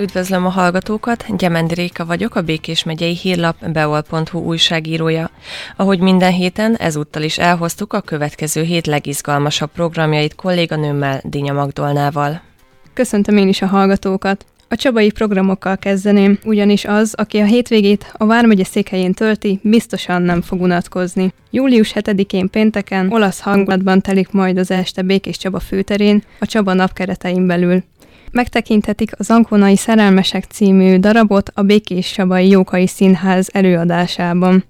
Üdvözlöm a hallgatókat, Gyemendi Réka vagyok, a Békés megyei hírlap beol.hu újságírója. Ahogy minden héten, ezúttal is elhoztuk a következő hét legizgalmasabb programjait kolléganőmmel, Dinya Magdolnával. Köszöntöm én is a hallgatókat! A csabai programokkal kezdeném, ugyanis az, aki a hétvégét a Vármegye székhelyén tölti, biztosan nem fog unatkozni. Július 7-én pénteken olasz hangulatban telik majd az este Békés Csaba főterén, a Csaba napkeretein belül. Megtekinthetik az Ankonai Szerelmesek című darabot a Békés Csabai Jókai Színház előadásában.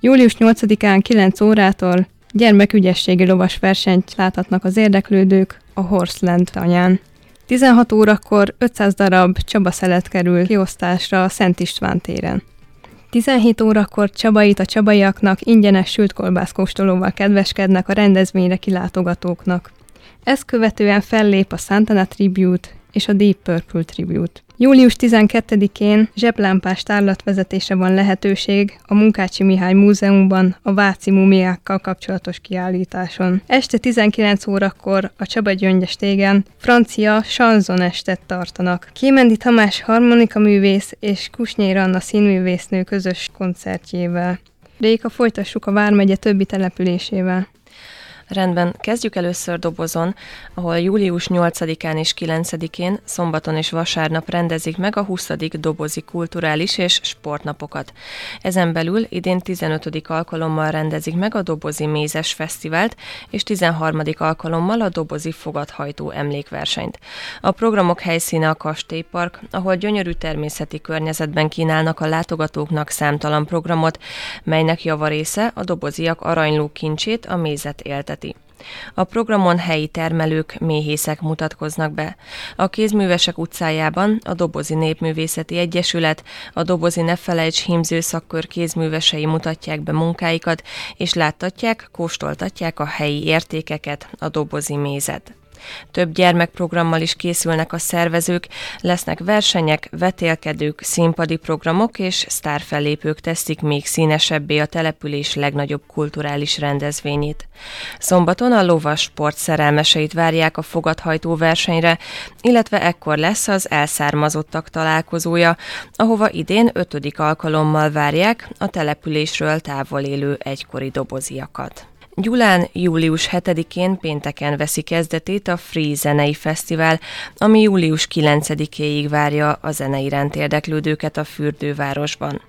Július 8-án 9 órától gyermekügyességi lovas versenyt láthatnak az érdeklődők a Horseland anyán. 16 órakor 500 darab Csaba szelet kerül kiosztásra a Szent István téren. 17 órakor Csabait a csabaiaknak ingyenes sült kolbászkóstolóval kedveskednek a rendezvényre kilátogatóknak. Ezt követően fellép a Santana Tribute és a Deep Purple Tribute. Július 12-én zseblámpás tárlatvezetése van lehetőség a Munkácsi Mihály Múzeumban a Váci mumiákkal kapcsolatos kiállításon. Este 19 órakor a Csaba Gyöngyes tégen francia estet tartanak. Kémendi Tamás harmonika művész és Kusnyér Anna színművésznő közös koncertjével. Réka, folytassuk a Vármegye többi településével. Rendben, kezdjük először Dobozon, ahol július 8-án és 9-én, szombaton és vasárnap rendezik meg a 20. Dobozi Kulturális és Sportnapokat. Ezen belül idén 15. alkalommal rendezik meg a Dobozi Mézes Fesztivált, és 13. alkalommal a Dobozi Fogadhajtó emlékversenyt. A programok helyszíne a Kastélypark, ahol gyönyörű természeti környezetben kínálnak a látogatóknak számtalan programot, melynek javarésze a doboziak aranyló kincsét, a mézet éltet a programon helyi termelők, méhészek mutatkoznak be. A Kézművesek utcájában a Dobozi Népművészeti Egyesület, a Dobozi Ne Felejts hímző szakkör kézművesei mutatják be munkáikat, és láttatják, kóstoltatják a helyi értékeket, a dobozi mézet. Több gyermekprogrammal is készülnek a szervezők, lesznek versenyek, vetélkedők, színpadi programok és sztárfellépők teszik még színesebbé a település legnagyobb kulturális rendezvényét. Szombaton a lovas sport szerelmeseit várják a fogadhajtó versenyre, illetve ekkor lesz az elszármazottak találkozója, ahova idén ötödik alkalommal várják a településről távol élő egykori doboziakat. Gyulán július 7-én pénteken veszi kezdetét a Free Zenei Fesztivál, ami július 9-éig várja a zene iránt érdeklődőket a fürdővárosban.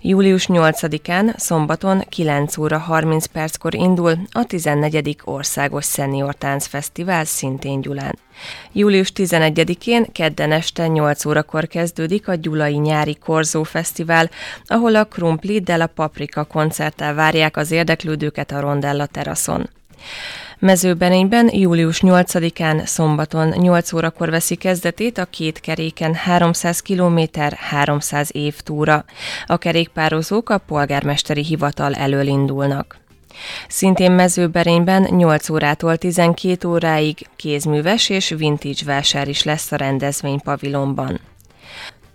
Július 8-án, szombaton 9 óra 30 perckor indul a 14. Országos Senior Tánc Fesztivál szintén Gyulán. Július 11-én kedden este 8 órakor kezdődik a Gyulai Nyári Korzó Fesztivál, ahol a Krumpli de la Paprika koncerttel várják az érdeklődőket a Rondella teraszon. Mezőbenényben július 8-án szombaton 8 órakor veszi kezdetét a két keréken 300 km 300 év túra. A kerékpározók a polgármesteri hivatal elől indulnak. Szintén mezőberényben 8 órától 12 óráig kézműves és vintage vásár is lesz a rendezvény pavilonban.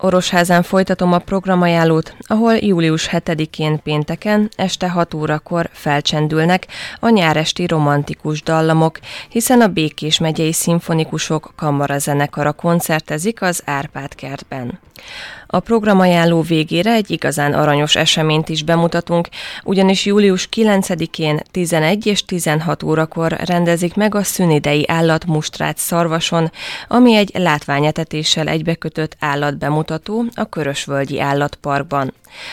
Orosházán folytatom a programajánlót, ahol július 7-én pénteken este 6 órakor felcsendülnek a nyáresti romantikus dallamok, hiszen a Békés megyei szimfonikusok kamarazenekara koncertezik az Árpád kertben. A programajánló végére egy igazán aranyos eseményt is bemutatunk, ugyanis július 9-én 11 és 16 órakor rendezik meg a szünidei állatmustrát Szarvason, ami egy látványetetéssel egybekötött állatbemutató a Körösvölgyi Állatparkban.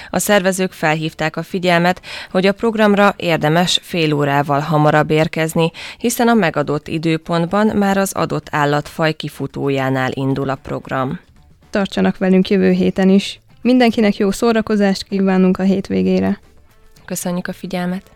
A szervezők felhívták a figyelmet, hogy a programra érdemes fél órával hamarabb érkezni, hiszen a megadott időpontban már az adott állatfaj kifutójánál indul a program tartsanak velünk jövő héten is. Mindenkinek jó szórakozást kívánunk a hétvégére. Köszönjük a figyelmet!